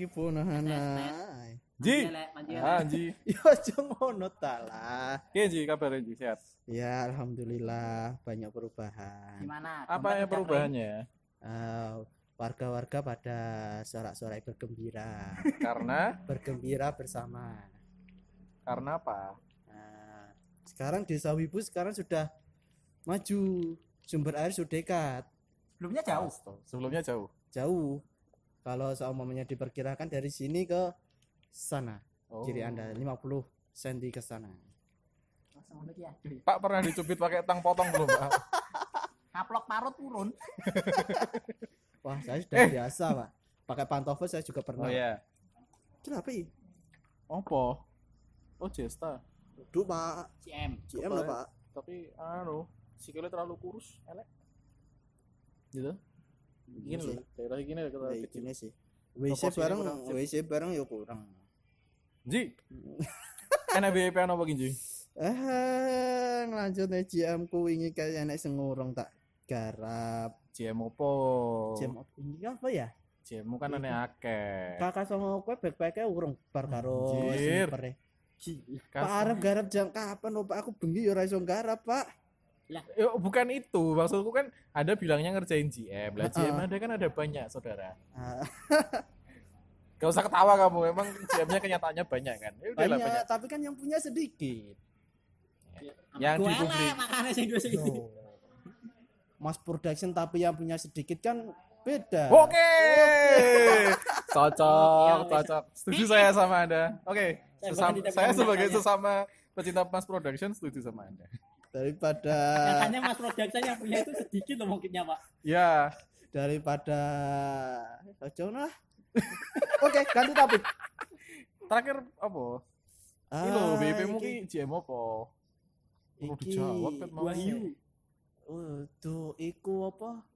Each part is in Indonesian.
iki punahan Ji. Elek, manji elek. Ah, Ji. Ya aja ngono ta lah. Oke, Ji, kabar Ji sehat. Ya alhamdulillah banyak perubahan. Gimana? Apa ya udah perubahannya? Eh, warga-warga pada sorak-sorai bergembira, Karena bergembira bersama. karena apa? Nah, sekarang desa Wibu sekarang sudah maju, sumber air sudah dekat, Sebelumnya jauh. Sebelumnya jauh. jauh. Kalau seumpamanya diperkirakan dari sini ke sana, Oh. kiri Anda 50 cm ke sana. Pak pernah dicubit pakai tang potong belum, Pak? Kaplok parut turun. Wah, saya sudah biasa, Pak. Pakai pantofel saya juga pernah. Oh iya. Kenapa ini? Apa? Oh, Jesta. Duh, Pak. CM. GM lah, Pak. Tapi anu, sikilnya terlalu kurus, elek. Gitu. Gini Iya loh, daerah gini kita Kayak kecil. gini sih. WC bareng. WC bareng ya kurang. Ji. Enak BIP apa Ji? Eh, ngelanjutnya GM ku ini kayak enek sing ngurung tak garap. JM opo? GM ini apa ya? JM kan aneh akeh. Kakak sama kowe backpack-e urung bar karo Anjir. Kas- Pak Arif garap jam kapan lho Pak? Aku bengi ya ora iso garap, Pak. Ya, bukan itu, maksudku kan ada bilangnya ngerjain GM. Lah GM Heeh. ada kan ada banyak, Saudara. Ah, Gak usah ketawa kamu, emang GM-nya kenyataannya banyak kan. Ya banyak, banyak. tapi kan yang punya sedikit. Yang Gua di publik. makanya sing. Mas production tapi yang punya sedikit kan beda. Oke. Cocok, Ya, wes. cocok. Setuju saya sama Anda. Oke. Tidak saya sebagai sesama pecinta Mas Production setuju sama Anda. Daripada Biasanya Mas Production yang punya itu sedikit loh mungkinnya, Pak. Ya, daripada ojo lah. Oke, ganti topik. terakhir apa? Ini Ah, loh, BIP mu iki- ki GM apa? Perlu dijawab, Pet, mau. Wahyu. Oh, tuh iku apa?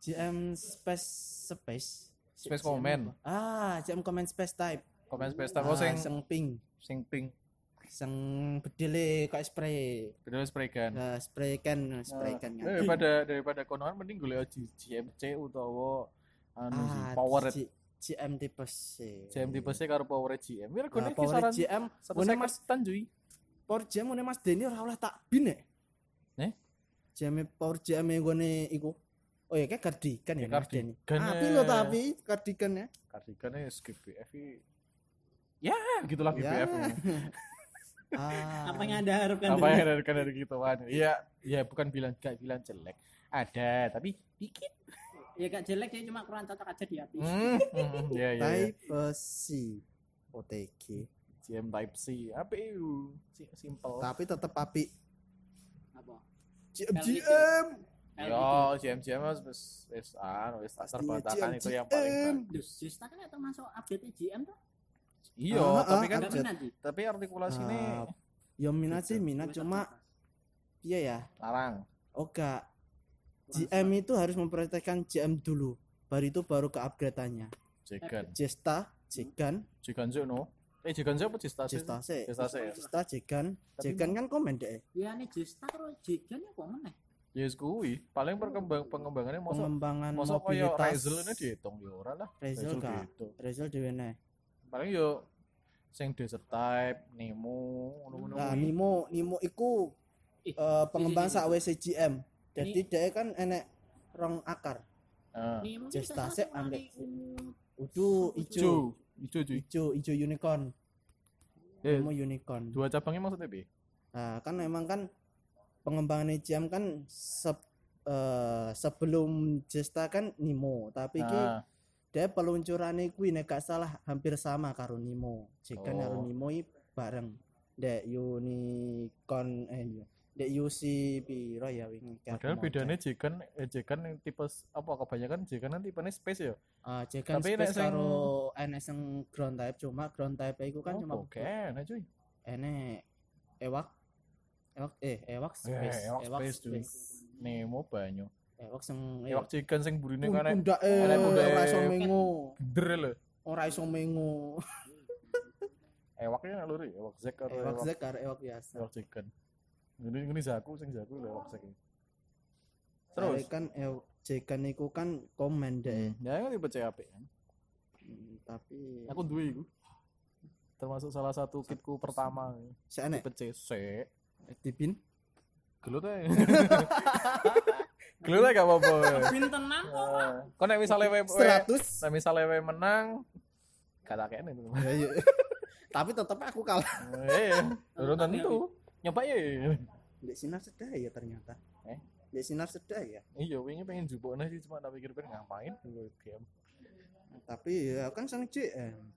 GM Space Space. Space GM Comment. apa? Ah, GM Comment Space Type. Komen space Ah, oh, sing sing pink, sing pink. Sing bedile kayak spray. Bedanya spray gun. Nah, spray can, spray can. Nah, daripada daripada konon mending golek GMC utawa anu Ah, power G- GM tipe C. GM tipe C karo power GM. Ya Nah, regane power kisaran GM, Ngene, Mas. cuy. power GM ngene Mas Deni ora oleh tak bin ya? Eh? GM power GM ngene iku. Oh ya kayak kardigan ya Ya, Mas Deni. kardigan, Api eh. lo tapi kardigan ya. Kardigannya skip BF Ya, gitulah Ya. BF. Ah. Apa yang Anda harapkan? Apa dari- yang dari dari gitu kan? Iya, ya bukan bilang gak bilang jelek. Ada, tapi dikit. Ya gak jelek ya cuma kurang cocok aja di hati. Hmm, hmm, ya ya. Type C OTG GM Type C. Apa itu? Si- Simple. tapi tetap api Apa? GM. GM Yo, GM GM mas wis wis anu wis GM. itu yang paling bagus. Sista kan termasuk update GM tuh. Iya, Ah, tapi ah, kan sih. tapi artikulasi ini Ah, ya minat sih minat cuma iya ya larang. oh enggak GM itu harus memprioritaskan GM dulu baru itu baru ke upgrade-annya Jegan. Jesta Jegan Jegan sih no. Eh Jegan sih apa Jesta sih? Jesta Jesta sih. Jesta Jegan Tapi- Jegan kan komen deh Ya ini Jesta karo Jigan ya kok meneh. Yes kuwi. Paling perkembang pengembangannya mosok pengembangan mosok koyo Razel ini dihitung ya ora lah. Razel gak. Razel dhewe neh Paling yo sing desert type, Nemo, ngono-ngono. Nah, kuwi. Nimo Nimo iku Ih, eh, pengembang sak WC GM. Jadi dia kan enek rong akar. Ah. Sik satu ambek Udu ijo, Ijo, ijo ijo, ijo unicorn. Eh, Nimo unicorn. dua cabangnya maksudnya bi? Nah, kan memang kan pengembangan GM kan se- eh, sebelum Jesta kan Nimo, tapi iki Nah, dia peluncurannya kuwi nek gak salah hampir sama karo Nimo. Jika Oh. karo Nimo iki bareng dek unicorn eh iya. dek UC piro ya wingi padahal bedanya. Jegan, eh, Jegan yang tipe apa kebanyakan Jegan kan tipenya space ya. Ah, Jekan Tapi nek space sing- karo enek sing ground type cuma ground type iku kan cuma oke, nah cuy. enek ewak ewak eh ewak space ewak space, cuy. Nemo banyu. Ewak sing Ewak Jegan sing burine kan nek pundak pundake ora iso mengo geder lho. ora iso mengo Ewaknya nek luri, ewak Zek karo ewak ewak zek karo ewak biasa ewak Jegan. Ini ini Zaku sing Zaku lho ewak Zek. Terus Terus kan ew, Jekan iku kan komen deh ya kan tipe CAP kan. Hmm, tapi Aku duwe iku. Termasuk salah satu kitku pertama. saya enek Tipe C. dipin Gelut ae. Gelut ae gak apa-apa. Bin tenan kok. Eh, Kok nek misale we we- 100 nek misale we menang gak tak kene itu. Ya, iya. tapi tetap aku kalah Eh, belum tentu. Nyoba ya. di sinar sedaya ternyata Eh? di sinar sedaya Iya, wingi pengen jupukne sih cuma tak pikir pengen ngapain game. tapi ya kan sang CM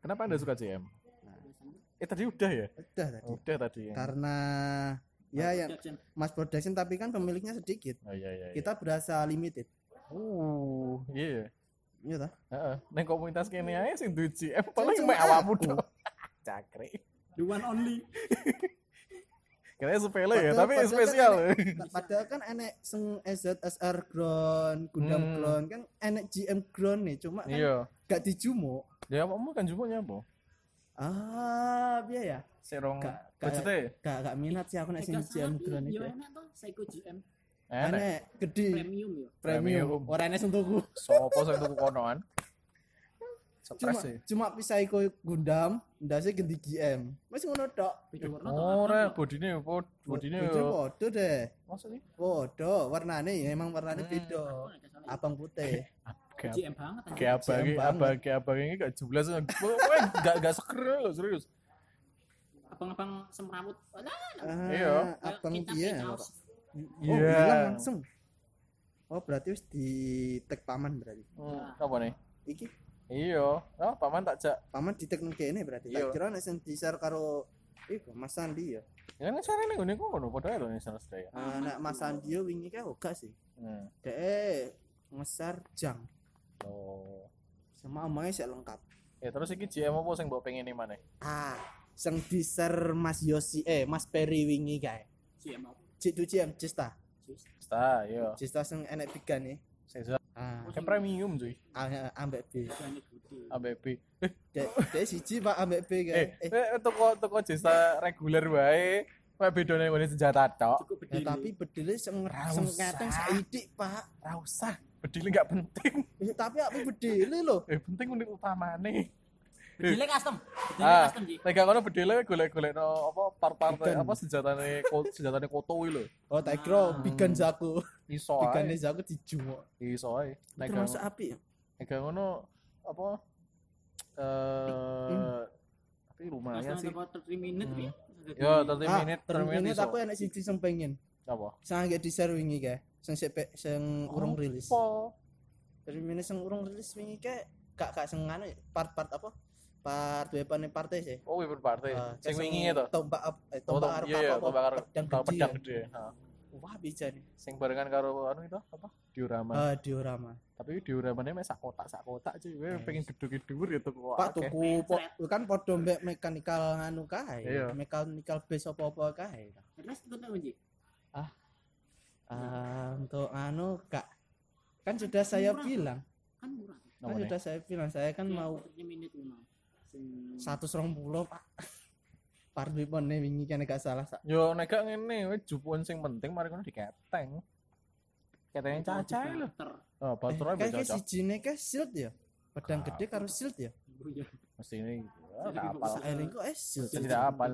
Kenapa Anda suka CM? Eh tadi udah ya? udah tadi Udah tadi ya. karena ya yang Jackson. Mas Production tapi kan pemiliknya sedikit Oh iya iya. iya. kita berasa limited Uh, iya. iya toh Heeh. Neng komunitas kene ae sing duwe CM paling cuma mek awakmu tok. Cakre. The one only. Kayaknya sepele ya, tapi padahal kan spesial. Nah, padahal kan enek seng EZSR ground Gundam Hmm. ground kan enek GM ground nih cuma kan Iya. gak dijumuk Ya kamu kan jupuknya apa? Ah biar ya. Serong. Gak- gak- gak gak minat sih aku nek sing GM ground iki, Yo enak toh Seiko GM Enak. gede. Premium yo. premium. Ora enek sing tuku. Sopo sing tuku konoan? cuma Stres sih. cuma Psycho Gundam ndase ganti GM wis ngono tok. Beda warna toh, Ora, abang, bodine pod, bodine yo. podo deh. Maksudnya podo warnane ya emang warnane Hmm. beda. Abang putih kayak GM banget. anjing. kayak GM banget. abang kayak abang ini gak jelas gak gak seger loh serius Abang-abang semrawut. Alah, Ah, Iya. abang kita dia kayak kaos. oh Iya. bilang langsung oh berarti wis di tag paman berarti hmm, apa nih iki iya oh paman tak jak paman di tag nang kene berarti Iya. tak kira nek sing di-share karo iku Mas Sandi ya ya kan cara ini gue ngono padha lho nih sana sedaya Ah, nek Mas Sandi yo wingi kae oga sih hmm. dek ngesar jang oh sama omongnya sih lengkap. Ya terus iki GM apa sing mbok pengen mana ah sing di-share Mas Yosi eh Mas Peri wingi kae. GM apa? Cik tu Cim Cista Sis. sta iya. Cista sing enek pigan nih. Caesar ah. Kan premium cuy. Ah, ambek B. Gane gede. ABB dek siji Pak ambek B eh kae. Eh eh. toko toko jasa reguler wae. Kayak bedone ngene senjata tok. Ya, tapi bedile sing sing ngeteng saidik Pak. Ra usah, bedile enggak penting. Eh, tapi apa bedile lho Eh penting unit utamane. bedilnya custom. Bedilnya Ah, custom Ji. Lek ngono bedile golek-golek no apa part-part Ikan. apa senjatane senjatane koto kuwi lho. oh tak kira Ah. pigan Zaku Iso pigane ae. Zaku dijumuk Iso ae. Nek termasuk api ya Nek ngono apa eh tapi lumayan sih. teko 30 menit Hmm. ya. Yo, 30 ah menit, 30 terus menit aku enek siji sing pengen Apa? sing agak di share wingi kae sing sik pe- sing urung rilis Apa? dari ini sing urung rilis wingi kae gak gak sing anu part-part apa part weapon partai sih Oh, weapon party. Ah, Sing wingi itu. tombak ap- eh, Oh, tombak arep iya, iya, apa tombak karo pedang gede pedang ya. gede. Ha. wah bisa nih Sing barengan karo anu itu apa? Diorama. ah diorama Tapi dioramane mek sak kotak sak kotak cuy. Kowe Yes. pengen gedhe dhuwur ya tuku pak tuku po- kan podo mbek mekanikal anu kae Iya. mekanikal base apa-apa kae Terus itu tak Ah untuk anu kak kan sudah saya Murah. bilang Kan murah. kan Nomor sudah saya bilang saya kan mau 30 menit memang. Sing satu serong puluh pak part weapon nih wingi kan gak salah Sa- Yo nek gak ngene wis jupuan sing penting mari ngono diketeng. Keteng caca lho. Ter. Oh, eh, batur ae kayak si jine kayak shield ya pedang gede karo shield ya Oh iya. Mesti ini Jadi enggak apal. saya kok eh shield Saya tidak apal.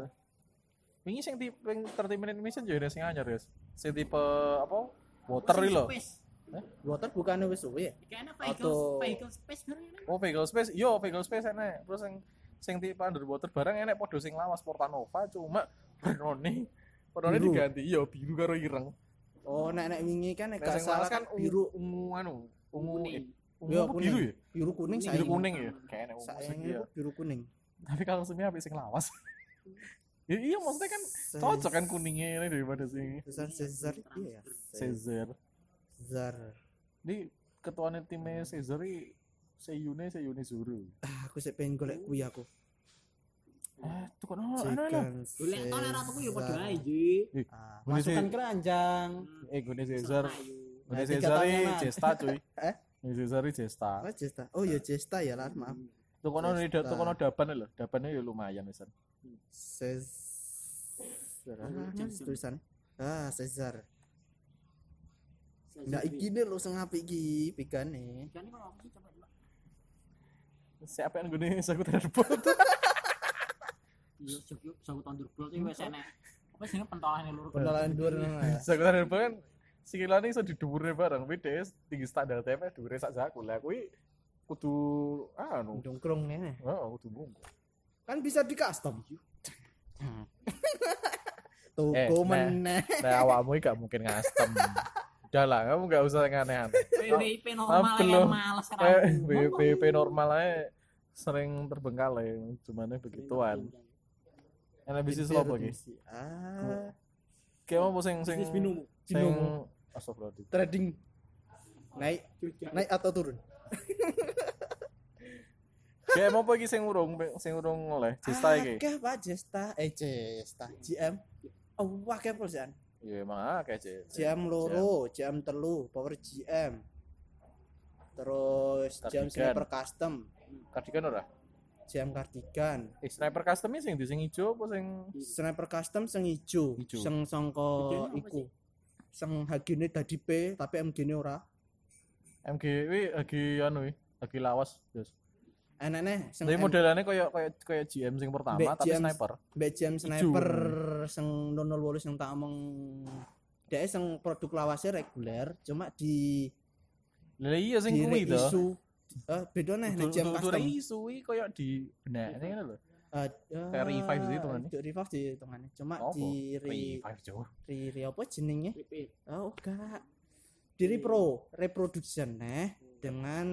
Wingi sing tipe yang 30 minute mission yo ada sing anyar, guys. Sing tipe apa? Water lho. Space. water bukannya wis suwe ya Auto- vehicle vehicle space. Oh, vehicle space. Yo, vehicle space enak. Terus sing sing tipe underwater barang enak podo sing lawas Portanova cuma warnane Biru. diganti. Yo, biru karo ireng. oh nek nek wingi kan nek gak salah kan kan biru ungu anu, ungu Yo, kuning. biru ya? biru kuning saya Biru kuning ya. Kayaknya ungu saya biru kuning Tapi kalau sebenarnya habis sing lawas. ya, iya maksudnya kan cocok kan kuningnya ini daripada sing Cesar Cesar iya ya Caesar. Cesar Ini ketuanya timnya Caesar ini Seyune Seyune Zuru. ah aku sih pengen golek kuwi aku Eh, tuh kan anu. Chicken Golek to nek ratuku ya padha Caesar. ae, Ji. Ah, masukkan keranjang Eh, Gune Caesar. Nah, tiga Caesar. Cesta cuy. Eh? Caesar ini Cesta. oh Jesta oh ya Jesta ya lah maaf Tuh kono Cesta. tuh kono daban lho. Dabannya ya lumayan wisan. Cesar ah, tulisan ah Cesar Nah iki nih lo sing apik iki. Kan sih coba dulu. siapa yang gini saku terbot Iya, Jogja saku Thunderbolt iki wis enek. Apa sih pentolane loro. pentolan dhuwur ngono ya. saku terbot kan sikilane iso didhuwurne bareng dhek tinggi standar TP dhuwure sak saku lah kuwi kudu anu Dongkrong ngene. heeh kudu bungkuk Kan bisa di custom. Eh, Tuku nah. meneh. nah awakmu iki gak mungkin ngastem udah lah kamu gak usah aneh-aneh WP normal Apa ya males eh WP normal aja sering terbengkalai cuman begituan enak bisnis lo apa iki Ah, kayak mau sing sing Bisnis minum. sing Binomo. trading naik naik atau turun. kayak mau pergi sing urung sing urung oleh cista iki Akeh Pak Jesta, eh Jesta, GM. Oh, wah kayak perusahaan. iya emang akeh cek GM loro, GM telu, power GM. Terus GM sniper custom, kardigan ora GM cardigan. eh sniper custom sing di sing ijo apa sing Sniper custom sing ijo, Ijo. sing sangka iku. Sing hagine dadi P tapi MG-ne ora. MG wi lagi anu wi lagi lawas yes. Enene sing Tapi M- modelannya kayak kayak kayak GM sing pertama tapi GM. sniper. Mbak GM sniper sing 008 sing tak omong. Dia sing produk lawasnya reguler cuma di lah iya sing kuwi to. isu. Eh beda nih nek GM custom. Isu kuwi kayak di benek ini kan lho. Eh, Kayak revive sih hitungannya. di revive di hitungannya. Cuma di re, revive Cuk. re, re apa jenenge oh enggak. Di repro reproduction nih dengan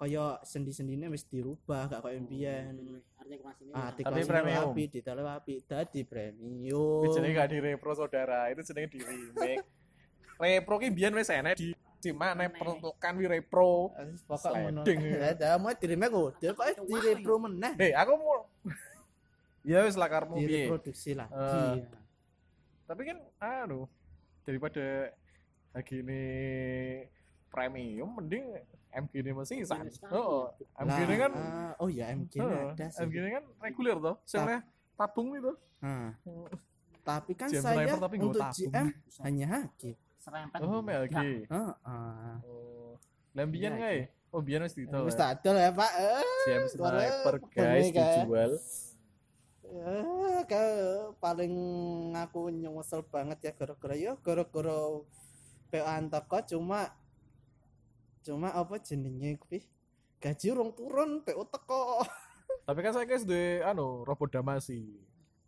kaya sendi-sendine wis dirubah gak kaya mbiyen Artinya kelas ini. ah ya. di Tapi kelas premium. api di dalam api dadi Itu premium jenenge gak di repro saudara, itu jenenge di remake. repro ki biyen wis enek di di mana peruntukan wi repro. pokok ngono ya dah mau dirime kok dia kok di repro meneh Hei, aku mau Ya wis lakarmu di piye. reproduksi lagi Eh. Tapi kan anu daripada lagi ini premium mending MG ini masih san. Minus sekali. Oh, Lah, MG ini kan ah, oh ya MG ini oh, ada sih MG ini kan reguler toh. Soalnya tabung itu. Nah, tapi kan GM saya tapi untuk tabung. GM hanya haki Serempet. Oh, MLG. Heeh. Ah. Oh. Lambian Iya, kae. Oh, biyen wis dito. Wis tak adol ya, Pak. Eh, GM sniper guys dijual. eh, kayak paling aku nyesel banget ya gara-gara ya gara-gara PO antoko cuma cuma apa jenenge kuwi gaji urung turun PO teko Tapi kan saya guys duwe anu robot damasi.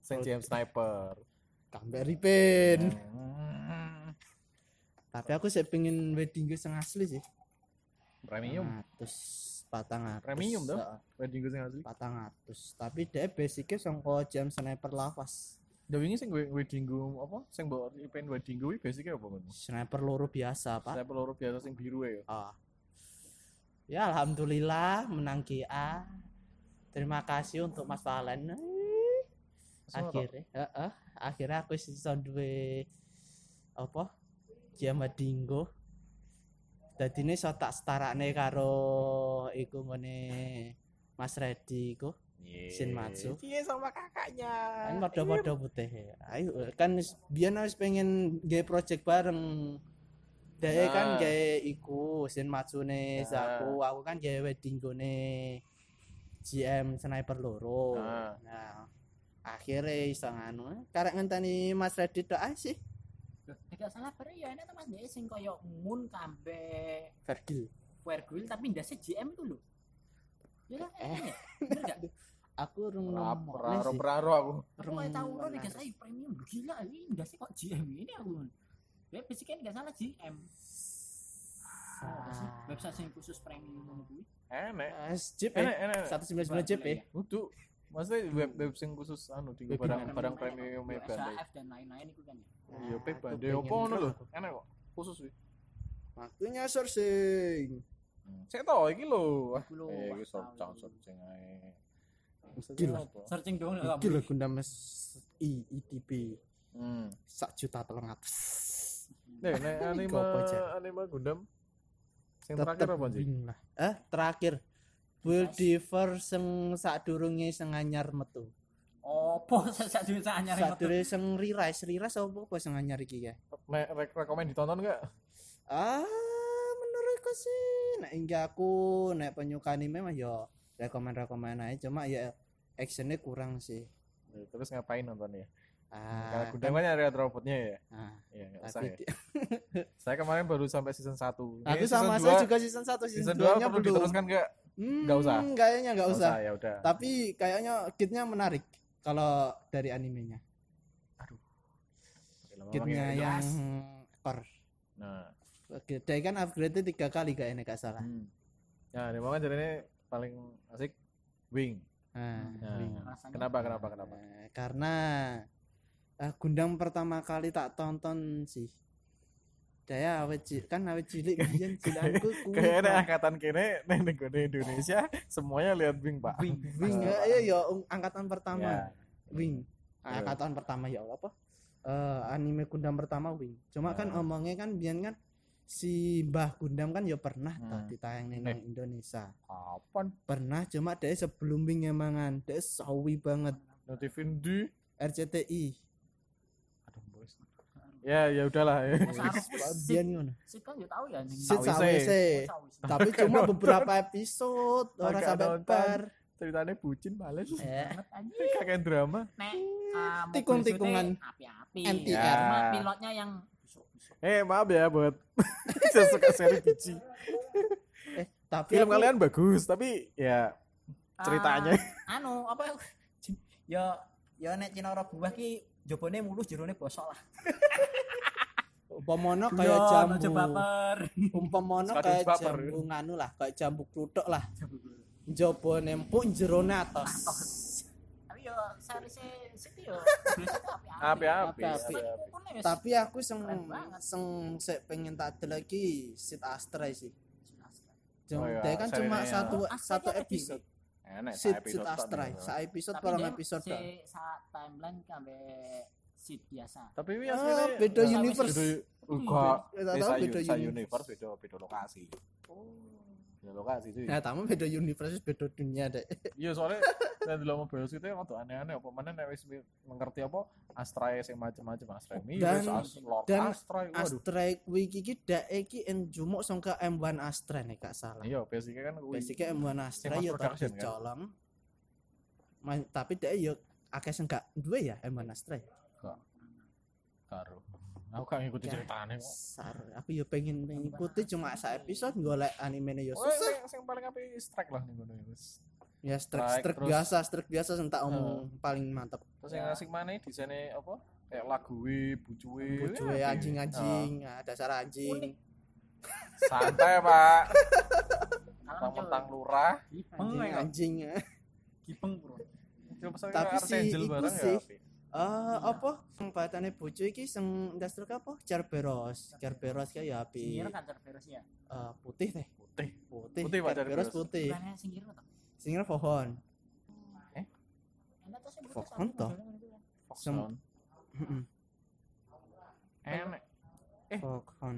Sing GM sniper. kamber ripin Hmm. tapi aku sih pengen wedding gear sing asli sih Premium. terus patang atus Premium? Heeh, Wedding gue sing asli. patang atus tapi dia basicnya sangko jam sniper lawas Da wingi sing gue wedding gue apa? Sing mbok event wedding gue basicnya apa ngono? sniper loro biasa pak Saya peluru biasa sing biru ya. Ah. Ya alhamdulillah menang GA. Terima kasih untuk Mas Valen. Akhirnya, heeh, akhirnya aku iso duwe apa? Jama Dingo. Dadi ini so tak setarane karo iku ngene Mas Redi iku. Shinmatsu. Iya sama kakaknya. Kan padha-padha putih. Ayo kan biyen wis pengen gawe project bareng. Dhewe kan Nah. gawe iku Shinmatsu-ne Nah. Zaku, aku kan gawe wedding gone GM sniper loro. Nah. Nah, akhirnya iso nganu. Karek ngenteni Mas Redit tok ae sih. Tidak salah bareng ya ini teman dia sing koyo Moon kambe Vergil. Fairgrill tapi ndasnya GM itu lho. Ya? Eh. Eh. Bener gak? Aku rung nomor raro raro aku. Aku kayak tahu lo nih guys, ayo premium gila ini ndasnya kok GM ini aku. Ya basicnya nggak salah GM. Ah. Website yang khusus premium ngono kuwi. Enek. Jeep Enek ya. enek. 199 Jeep ya. Udah. Maksudnya web web sing khusus anu di barang barang premium kayak bandai. SAF dan lain-lain itu kan ya. Iya, pe pengen opo ngono lho. Enak kok. Khusus sih. Waktunya sourcing. Saya tau iki lho. Wah, Iku lho, eh iki jangan searching ae. Gila. Searching dong enggak Iki lho Gundam I ITB Hmm. sak juta telung atus. Nih, nek anime anime Gundam sing terakhir apa sih? Eh, terakhir. Build Diver sing sadurunge sing anyar metu. Opo sak duwe sak anyar metu. Sadurunge sing ririse, ririse apa apa sing anyar iki ya? Nek rek rekomen ditonton enggak? Ah, sih nek hingga aku nek penyuka anime mah yo rekomen-rekomen aja cuma ya actionnya kurang sih Ya, Terus ngapain nontonnya? ah Kalau Gundam kan ada robotnya ya. ah, Iya, nggak usah tapi ya. Saya kemarin baru sampai season 1. aku sama saya juga season 1 season, season 2 2 nya perlu belum diteruskan enggak? Hmm, usah. kayaknya nggak usah ya udah. tapi kayaknya kitnya menarik kalau dari animenya lama-lama kitnya yang core Nah, Oke, dia kan upgrade tiga kali kayaknya gak salah. hmm. Nah, ini kan jadi ini paling asik Wing. Nah, Nah, Wing. Kenapa kenapa kenapa? Eh, karena eh, Gundam pertama kali tak tonton sih. Daya awet ci- kan awet cilik biyen cilanku kuwi. Kayaknya angkatan kene neng negara Indonesia semuanya lihat Wing, Pak. Wing, Wing ya, iya ya ung- angkatan pertama. Ya. Wing. Angkatan pertama ya Allah apa? Eh, anime Gundam pertama Wing. Cuma kan Ya. omongnya kan biyen kan si Mbah Gundam kan ya pernah Hmm. ditayang Eh. nang Indonesia. Kapan Pernah cuma dia sebelum Wing emangan, dia sawi banget notifin di RCTI. Aduh, bos. Ya, ya udahlah. ya. Biyen ngono. sih kan yo tahu ya sawise. Sawise. Tapi cuma beberapa episode, ora Agak sampai nonton. bar. Ceritanya bucin males. Eh, Banget, anjing. Kakek drama. Nek ah, mobil Tikung-tikungan. syuting api-api. NTR. Ya. pilotnya yang. Eh, maaf ya buat saya suka seri biji. tapi Film aku- kalian bagus, tapi ya ceritanya Ah, anu apa ya ya nek cinara buah ki jobone mulus jerone bosok lah. umpamono Yo, kayak jambu. Umpamono kayak jambu nganu lah, kayak jambu kluthuk lah. Jobo nempuk jerone atos. Tapi yo seri situ yo api-api. Tapi aku seng seng sek pengen tak ada lagi Sid Astra sih. Oh iya, dia kan cuma satu Oh, satu episode. Enak, Sid Sid episode Astra, sa episode Tapi parang episode. si tok. saat timeline kambe seat biasa. Tapi Ah, aslinya beda universe. beda- Enggak, Ya, sa- beda sa universe. beda beda lokasi. Beda lokasi cuy. Nah, tamu beda universe, beda dunia deh. Iya soalnya nek delok mobil itu waktu aneh-aneh apa mana wis mengerti apa Astra sing macam-macam Astra Mirrors, Dan- As- dan Astra. Astra kuwi iki dak iki en jumuk sangka M1 Astra nek gak salah. Iya, basicnya kan. Basicnya M1 Astra mass ya production, tapi kan? colong. Tapi dia ya akeh sing gak duwe ya M1 Astra. ya? karo. Aku gak ngikuti Ya. ceritanya kok. Sar, aku ya pengen ngikuti cuma sa episode golek animenya ya Oh, susah. sing, sing paling apik strike lah ngono wis. Ya strike Strike, strike terus- biasa, strike biasa sing tak omong paling mantep. Terus yang Ya. asik mana desainnya apa? Kayak laguwe, bucuwe. Bojoe ya, anjing-anjing, nah, dasar anjing. Unik. Santai, Pak. Kalau Mentang lurah. Anjing anjing. Gipeng bro. Tapi si iku bareng sih, ya. apik. Eh apa? Sing batane bojo iki sing industri apa? Cerberus. Cerberus kayak ya api. Singgir kan tervirus ya. Eh, putih teh. Putih. Putih. Putih, Cerberus. putih. Bukannya. Singnya pohon. Fox Hunt toh? Sem- Foxhound. Heeh. Enak. Eh. Pohon.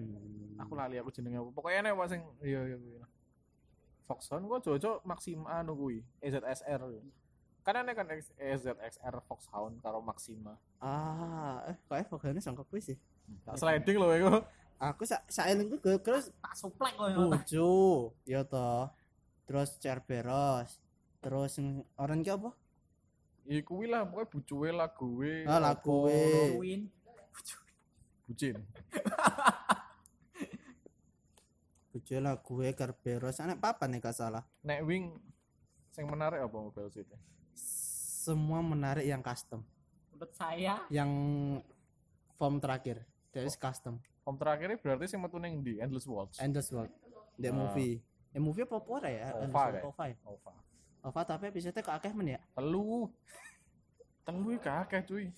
Aku lali aku jenenge apa. Pokoknya enak sing iya iya kuwi. Foxhound kok jojo Maxima anu kuwi, EZSR. Kan enak kan EZXR Foxhound karo Maxima. Ah, eh kayak pohonnya sangka kuwi sih. Tak sliding loh iku. Aku sak saelengku gue terus Tak suplek ya. bojo, ya toh. Terus Cerberus. Terus yang orang ki apa? Ya kuwi lah pokoknya bucuwe laguwe. Ah, laguwe. Bucin. Bojo lah gue Cerberus. Anak papa nih gak salah. Nek wing sing menarik apa mobil situ? Semua menarik yang custom. Menurut saya Yang form terakhir. Dari custom. Om terakhirnya berarti sing metu ning di Endless Worlds. Endless World. The Ah. movie. The movie apa apa ya? Ova kayak. Ova ya? Ova. Ova tapi episode kok akeh men ya? Telu. Telu iki kakek cuy.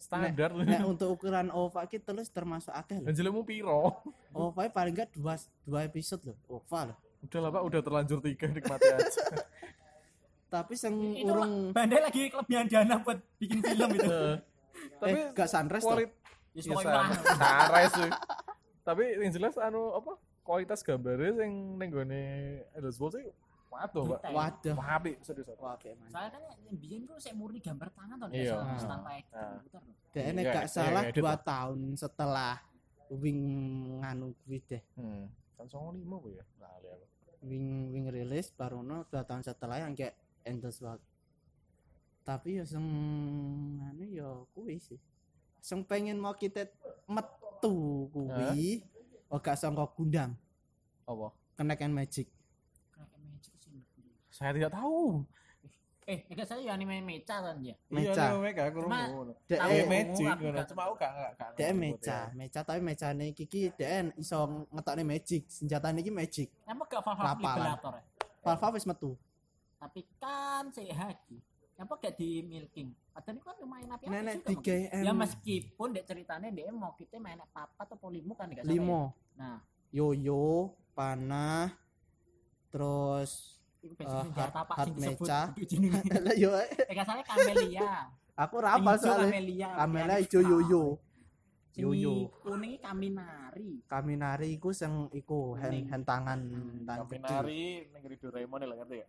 Standar lho. Nek untuk ukuran Ova ki terus termasuk akeh loh. Dan jelemu piro? Ova paling enggak dua dua episode loh. Ova loh. Udah lah Pak, udah terlanjur tiga nikmati aja. Tapi sing urung Bandai lagi kelebihan dana buat bikin film itu. Tapi eh gak sunrise kualitas Ya ya cuy. Tapi yang jelas anu apa? Kualitas gambarnya sing ning gone Endless Worlds sih waduh, Pak. Waduh. Apik serius. Kayak mana? Soalnya kan yang biyen tuh saya murni gambar tangan tuh Iya. salah Ah. tanpa komputer tuh. Dia Iya, gak iya, salah edit dua lah. tahun setelah wing nganu kuwi deh. Hmm. Kan 95 apa ya? Lali aku. wing wing rilis baruno dua tahun setelah yang kayak endless banget tapi ya sing anu ya kuwi sih sing pengen mau kita metu kuwi gak sangka gundam Apa? kenakan magic Kayak magic sih. Saya tidak tahu. Eh, enggak saya ya anime mecha kan ya. Mecha. Iya, Mega aku Cuma- Tahu. Magic ngono. Cuma aku gak gak gak. Dek mecha, buat mecha tapi mecane kiki dek iso ngetokne magic, senjatane iki magic. Emang gak Valve. Liberator ya? Valve wis metu. Tapi kan si Haki. Apa gak di milking? Padahal kan api Nenek juga. tiga mungkin. Ya meskipun dek ceritanya dia mau kita main papa atau polimu kan gak salah ya. limo. Nah, Yoyo, panah, terus itu Eh, hard- apa jenenge. Lah yo Eh salah Camelia. aku rapal soalnya. Camelia. Kamela Yang ijo yoyo. Yoyo. kuning iki Kaminari. Kaminari iku sing iku hand, hand tangan tangan kecil. Kaminari ning Doraemon lah ngerti ya?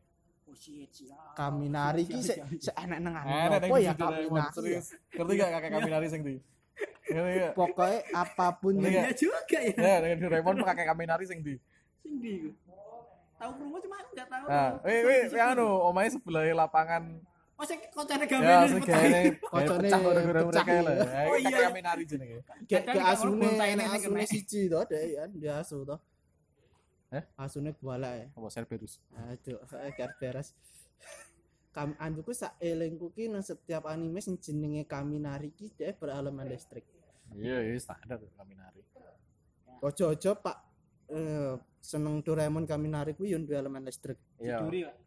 Oh shit, siap. Kaminari iki se, se enak nang Eh, anu nek apa ya Kaminari. ya? Ngerti gak kakek Kaminari sing gak? Pokoknya apa pun gak? Iya juga ya. Ya, dengan Doraemon kakek Kaminari sing ndi? Sing di iku. Tahu promo cuma aku gak tahu. Nah, wih, wih, ya anu, omahe sebelah lapangan Oh ya gayane Kocone pecah ora pecah, mereka iya. lah. Ya, Oh, kakek iya. Kaminari jenenge. kayak asune asune siji to deh ya dia asu to. Eh? Asune kuala ya. Apa Cerberus? Aduh, kayak beres. Kam anduku sak elengku ki nang setiap anime sing jenenge Kaminari ki dia berelemen listrik. Iya, iya standar Kaminari. Ojo-ojo Pak eh, seneng Doraemon Kaminari kuwi yo duwe elemen listrik. Iya. Duri, Pak.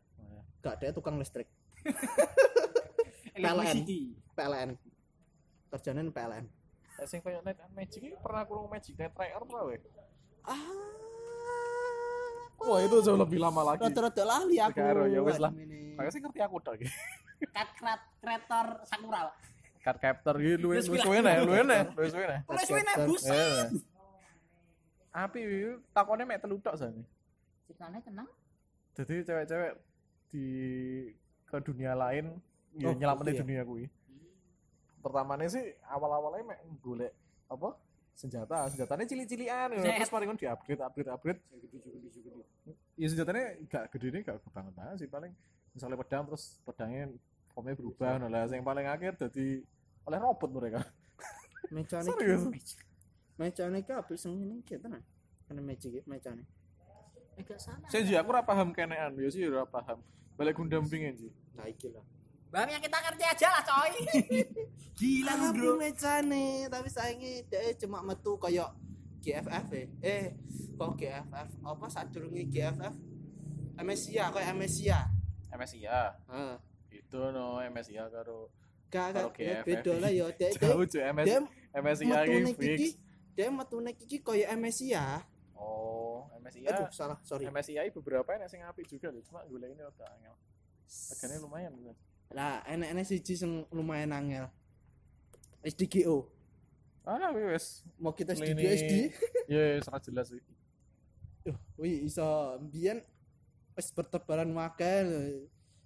Gak dia tukang listrik. Electricity. PLN. Kerjane PLN. Lah sing koyo Night and Magic pernah kurung Magic Night Tracker ora weh? Ah. Wah, itu jauh lebih lama lagi. Rada-rada lali aku. Karo, ya wis lah. Kayak sih ngerti aku tok iki. Krat- kreator Sakura. Card captor iki luwe luwe suwe lah. nih, luwe nih, luwe suwe nih. Oleh suwe nek buset. Eh. Api iki takone mek telu tok sane. Ceritanya tenang. Jadi cewek-cewek di ke dunia lain ya Oh, nyelamatin gitu ya? dunia kuwi. Pertamanya sih awal-awalnya mek golek apa? Senjata, senjatanya cili-cilian ya. Terus paling kan di-upgrade, upgrade, upgrade. Ya senjatanya gak gede nih, gak banget banget sih paling misalnya pedang terus pedangnya formnya berubah nah lah yang paling akhir jadi oleh robot mereka Mecane serius Mecane ki apik sing ngene iki tenan. Kena magic iki mecane. Eh gak salah. saya sih aku ora paham kenean ya sih ora paham balik gundam pingin sih Nah iki lah. Bang yang kita ngerti aja lah, coy. Gila lu, Bro. mecane, tapi saingi dia cuma metu kayak GFF ya. Eh, kok GFF? Apa sadurunge GFF? MSIA kayak MSIA. MSIA Heeh. itu no MSIA karo Gak gak ya beda lah ya. Dia dia jauh cuy MSIA ini kiki. fix Dia metune kiki kayak MSIA. oh MSIA Aduh, salah, sorry. MSIA beberapa yang sing apik juga loh cuma gue ini udah angel harganya lumayan gitu. Lah, enek-enek siji sing lumayan angel. SDGO. ah wis Mau kita SDGO SD. ya sangat jelas sih Duh, wih iso mbiyen wis bertebaran wakil.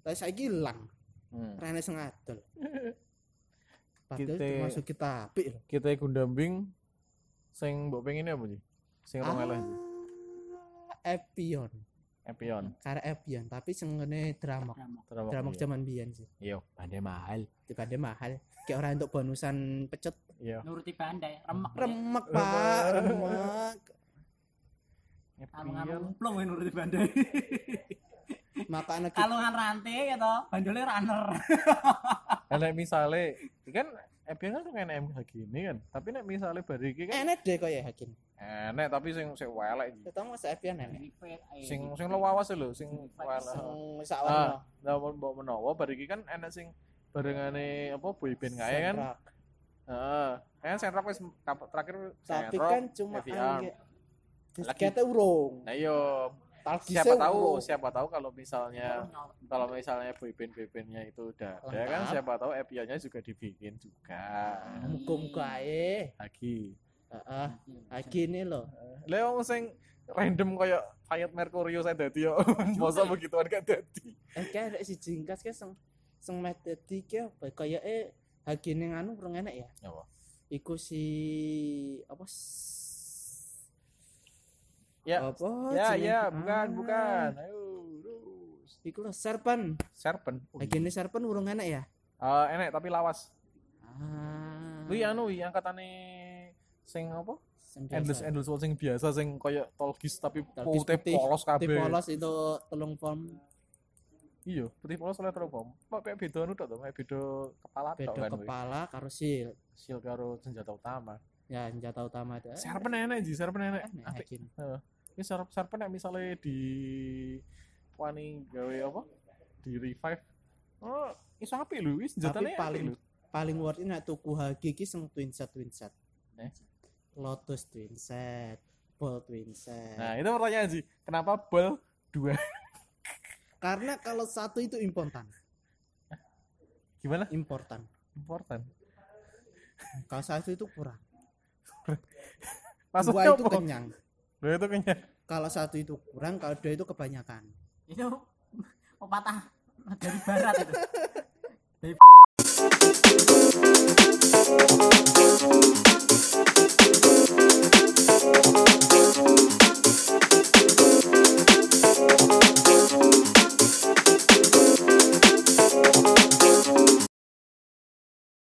Lah saiki ilang. hmm. Rene sing adol. Padahal Kita- termasuk kita apik lho. kita gundamping sing mbok pengen apa sih sing Ah, Epion. Epion Karena Epion, tapi sing ngene drama. Drama. Drama Drama iya. zaman biyen sih. iya pandai mahal Dibanding mahal. Kayak orang untuk bonusan pecet. iya Nuruti bandai, remek. Remek, Pak. Remek. Kalau Epion plong nuruti bandai. Makanya kita Kalau nggak rantai gitu, bandolnya runner. Nek misale kan Epion kan kan MH gini kan tapi nek misale bariki kan enek deh kayak Hakim. enek tapi sing sing welek iki. Kita masa Epion enek. sing sing lawas lho sing welek Sing sawarna. nah mbok menawa bariki kan enek sing barengane apa boyband kae kan heeh kan Senrock wis terakhir Tapi kan cuma angge. Lagi. Kita urung. nah iya siapa tahu siapa tahu kalau misalnya kalau misalnya boyband boybandnya itu udah ada kan siapa tahu Epionnya juga dibikin juga Muka-muka ae. lagi Heeh. Lagi ini loh. Lah wong sing random kayak Fiat Mercurio saya dadi yo. Masa begituan gak dadi. Eh kayak ada si jingkas kayak seng seng met dadi kayak apa kayak eh lagi ning anu urung enek ya. Apa? Iku si apa Ya. Apa? Ya, ya, bukan, Ah, bukan. Ayo, terus. Iku lho serpen. Serpent. Oh, Lagi ini serpen urung enak ya? Eh, enek tapi lawas. Ah. Kuwi anu wi angkatane sing apa? Sing biasa. Endless endless sing biasa sing koyo tolgis tapi putih putih, polos Putih kabeh. polos itu telung form Iya, putih polos oleh terus pom. Kok kayak beda anu tok to, kayak beda kepala tok beda kan. kepala karo shield. Shield karo senjata utama. Ya senjata utama ada. Serpen enek ji, serpen. Enak, Apik. Ini serp serpen nek misale di wani gawe apa? Di revive. Oh, iso apik lho, wis Tapi paling lho. paling worth it nek tuku hagi iki sing twin set twin set. Eh? Lotus twin set, Ball twin set. Nah, itu pertanyaan sih. Kenapa ball dua? Karena kalau satu itu important, Gimana? important. Important. Kalau satu itu kurang. Maksudnya dua itu apa? kenyang. Dua itu kenyang. Kalau satu itu kurang, kalau dua itu kebanyakan. Itu pepatah dari barat itu. dari